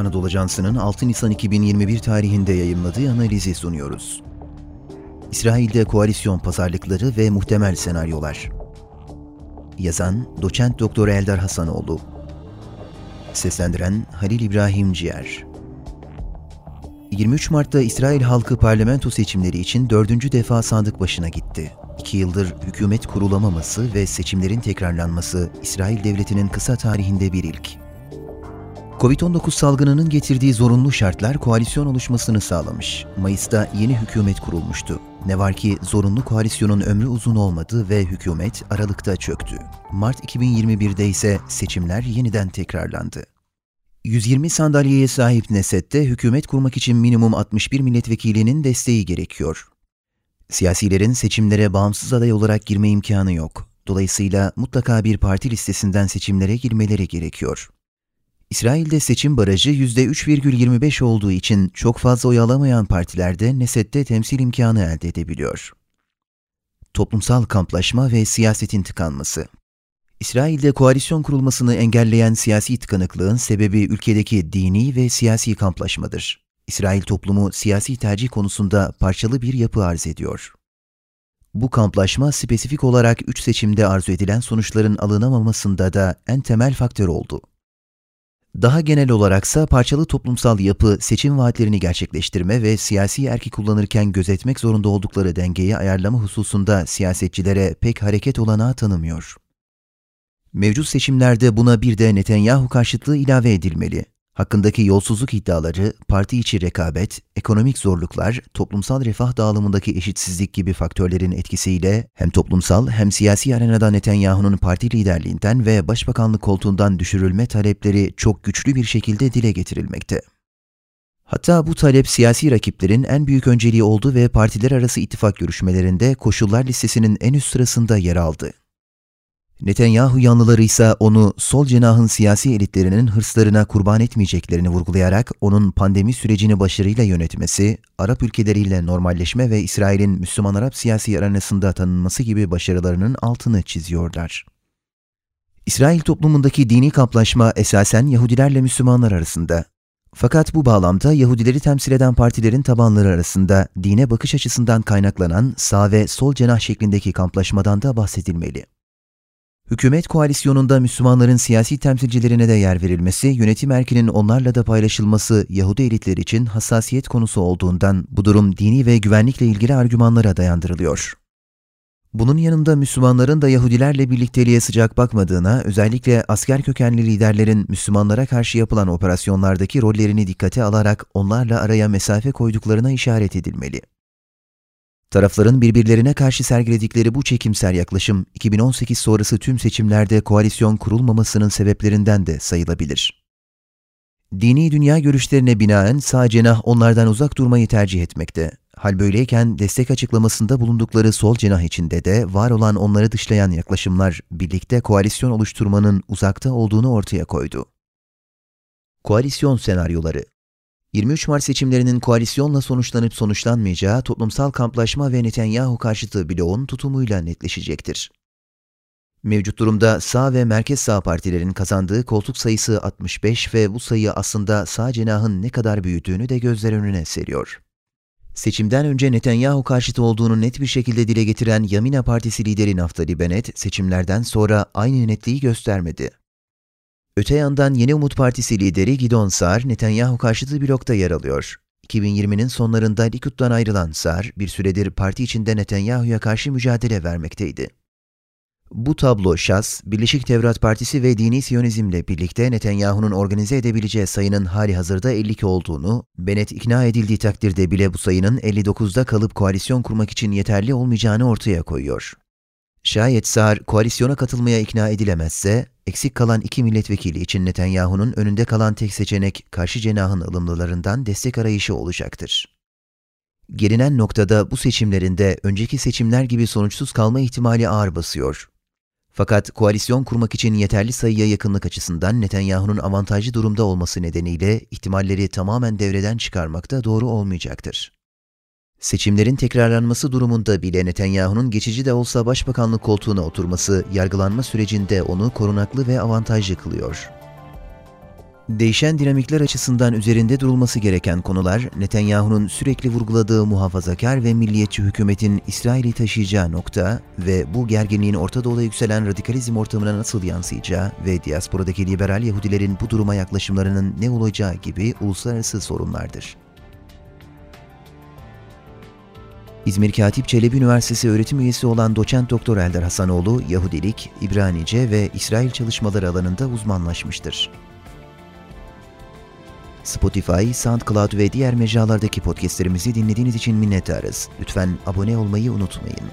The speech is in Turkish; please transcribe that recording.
Anadolu Ajansı'nın 6 Nisan 2021 tarihinde yayımladığı analizi sunuyoruz. İsrail'de koalisyon pazarlıkları ve muhtemel senaryolar. Yazan Doçent Doktor Eldar Hasanoğlu. Seslendiren Halil İbrahim Ciğer. 23 Mart'ta İsrail halkı parlamento seçimleri için dördüncü defa sandık başına gitti. İki yıldır hükümet kurulamaması ve seçimlerin tekrarlanması İsrail devletinin kısa tarihinde bir ilk. Covid-19 salgınının getirdiği zorunlu şartlar koalisyon oluşmasını sağlamış. Mayıs'ta yeni hükümet kurulmuştu. Ne var ki zorunlu koalisyonun ömrü uzun olmadı ve hükümet Aralık'ta çöktü. Mart 2021'de ise seçimler yeniden tekrarlandı. 120 sandalyeye sahip Neset'te hükümet kurmak için minimum 61 milletvekilinin desteği gerekiyor. Siyasilerin seçimlere bağımsız aday olarak girme imkanı yok. Dolayısıyla mutlaka bir parti listesinden seçimlere girmeleri gerekiyor. İsrail'de seçim barajı %3,25 olduğu için çok fazla oy alamayan partilerde Neset'te temsil imkanı elde edebiliyor. Toplumsal kamplaşma ve siyasetin tıkanması İsrail'de koalisyon kurulmasını engelleyen siyasi tıkanıklığın sebebi ülkedeki dini ve siyasi kamplaşmadır. İsrail toplumu siyasi tercih konusunda parçalı bir yapı arz ediyor. Bu kamplaşma spesifik olarak üç seçimde arzu edilen sonuçların alınamamasında da en temel faktör oldu. Daha genel olaraksa parçalı toplumsal yapı seçim vaatlerini gerçekleştirme ve siyasi erki kullanırken gözetmek zorunda oldukları dengeyi ayarlama hususunda siyasetçilere pek hareket olanağı tanımıyor. Mevcut seçimlerde buna bir de Netanyahu karşıtlığı ilave edilmeli. Hakkındaki yolsuzluk iddiaları, parti içi rekabet, ekonomik zorluklar, toplumsal refah dağılımındaki eşitsizlik gibi faktörlerin etkisiyle hem toplumsal hem siyasi arenada Netanyahu'nun parti liderliğinden ve başbakanlık koltuğundan düşürülme talepleri çok güçlü bir şekilde dile getirilmekte. Hatta bu talep siyasi rakiplerin en büyük önceliği oldu ve partiler arası ittifak görüşmelerinde koşullar listesinin en üst sırasında yer aldı. Netanyahu yanlıları ise onu sol cenahın siyasi elitlerinin hırslarına kurban etmeyeceklerini vurgulayarak onun pandemi sürecini başarıyla yönetmesi, Arap ülkeleriyle normalleşme ve İsrail'in Müslüman-Arap siyasi aranasında tanınması gibi başarılarının altını çiziyorlar. İsrail toplumundaki dini kamplaşma esasen Yahudilerle Müslümanlar arasında. Fakat bu bağlamda Yahudileri temsil eden partilerin tabanları arasında dine bakış açısından kaynaklanan sağ ve sol cenah şeklindeki kamplaşmadan da bahsedilmeli. Hükümet koalisyonunda Müslümanların siyasi temsilcilerine de yer verilmesi, yönetim erkinin onlarla da paylaşılması Yahudi elitler için hassasiyet konusu olduğundan bu durum dini ve güvenlikle ilgili argümanlara dayandırılıyor. Bunun yanında Müslümanların da Yahudilerle birlikteliğe sıcak bakmadığına, özellikle asker kökenli liderlerin Müslümanlara karşı yapılan operasyonlardaki rollerini dikkate alarak onlarla araya mesafe koyduklarına işaret edilmeli. Tarafların birbirlerine karşı sergiledikleri bu çekimser yaklaşım 2018 sonrası tüm seçimlerde koalisyon kurulmamasının sebeplerinden de sayılabilir. Dini dünya görüşlerine binaen sağ cenah onlardan uzak durmayı tercih etmekte. Hal böyleyken destek açıklamasında bulundukları sol cenah içinde de var olan onları dışlayan yaklaşımlar birlikte koalisyon oluşturmanın uzakta olduğunu ortaya koydu. Koalisyon senaryoları 23 Mart seçimlerinin koalisyonla sonuçlanıp sonuçlanmayacağı toplumsal kamplaşma ve Netanyahu karşıtı bloğun tutumuyla netleşecektir. Mevcut durumda sağ ve merkez sağ partilerin kazandığı koltuk sayısı 65 ve bu sayı aslında sağ cenahın ne kadar büyüdüğünü de gözler önüne seriyor. Seçimden önce Netanyahu karşıtı olduğunu net bir şekilde dile getiren Yamina Partisi lideri Naftali Bennett, seçimlerden sonra aynı netliği göstermedi. Öte yandan Yeni Umut Partisi lideri Gidon Sar, Netanyahu karşıtı blokta yer alıyor. 2020'nin sonlarında Likud'dan ayrılan Sar, bir süredir parti içinde Netanyahu'ya karşı mücadele vermekteydi. Bu tablo Şas, Birleşik Tevrat Partisi ve Dini Siyonizmle birlikte Netanyahu'nun organize edebileceği sayının hali hazırda 52 olduğunu, Bennett ikna edildiği takdirde bile bu sayının 59'da kalıp koalisyon kurmak için yeterli olmayacağını ortaya koyuyor. Şayet Sar koalisyona katılmaya ikna edilemezse, eksik kalan iki milletvekili için Netanyahu'nun önünde kalan tek seçenek karşı cenahın ılımlılarından destek arayışı olacaktır. Gelinen noktada bu seçimlerinde önceki seçimler gibi sonuçsuz kalma ihtimali ağır basıyor. Fakat koalisyon kurmak için yeterli sayıya yakınlık açısından Netanyahu'nun avantajlı durumda olması nedeniyle ihtimalleri tamamen devreden çıkarmakta doğru olmayacaktır. Seçimlerin tekrarlanması durumunda bile Netanyahu'nun geçici de olsa başbakanlık koltuğuna oturması yargılanma sürecinde onu korunaklı ve avantajlı kılıyor. Değişen dinamikler açısından üzerinde durulması gereken konular, Netanyahu'nun sürekli vurguladığı muhafazakar ve milliyetçi hükümetin İsrail'i taşıyacağı nokta ve bu gerginliğin Orta Doğu'da yükselen radikalizm ortamına nasıl yansıyacağı ve diasporadaki liberal Yahudilerin bu duruma yaklaşımlarının ne olacağı gibi uluslararası sorunlardır. İzmir Katip Çelebi Üniversitesi öğretim üyesi olan doçent doktor Eldar Hasanoğlu, Yahudilik, İbranice ve İsrail çalışmaları alanında uzmanlaşmıştır. Spotify, SoundCloud ve diğer mecralardaki podcastlerimizi dinlediğiniz için minnettarız. Lütfen abone olmayı unutmayın.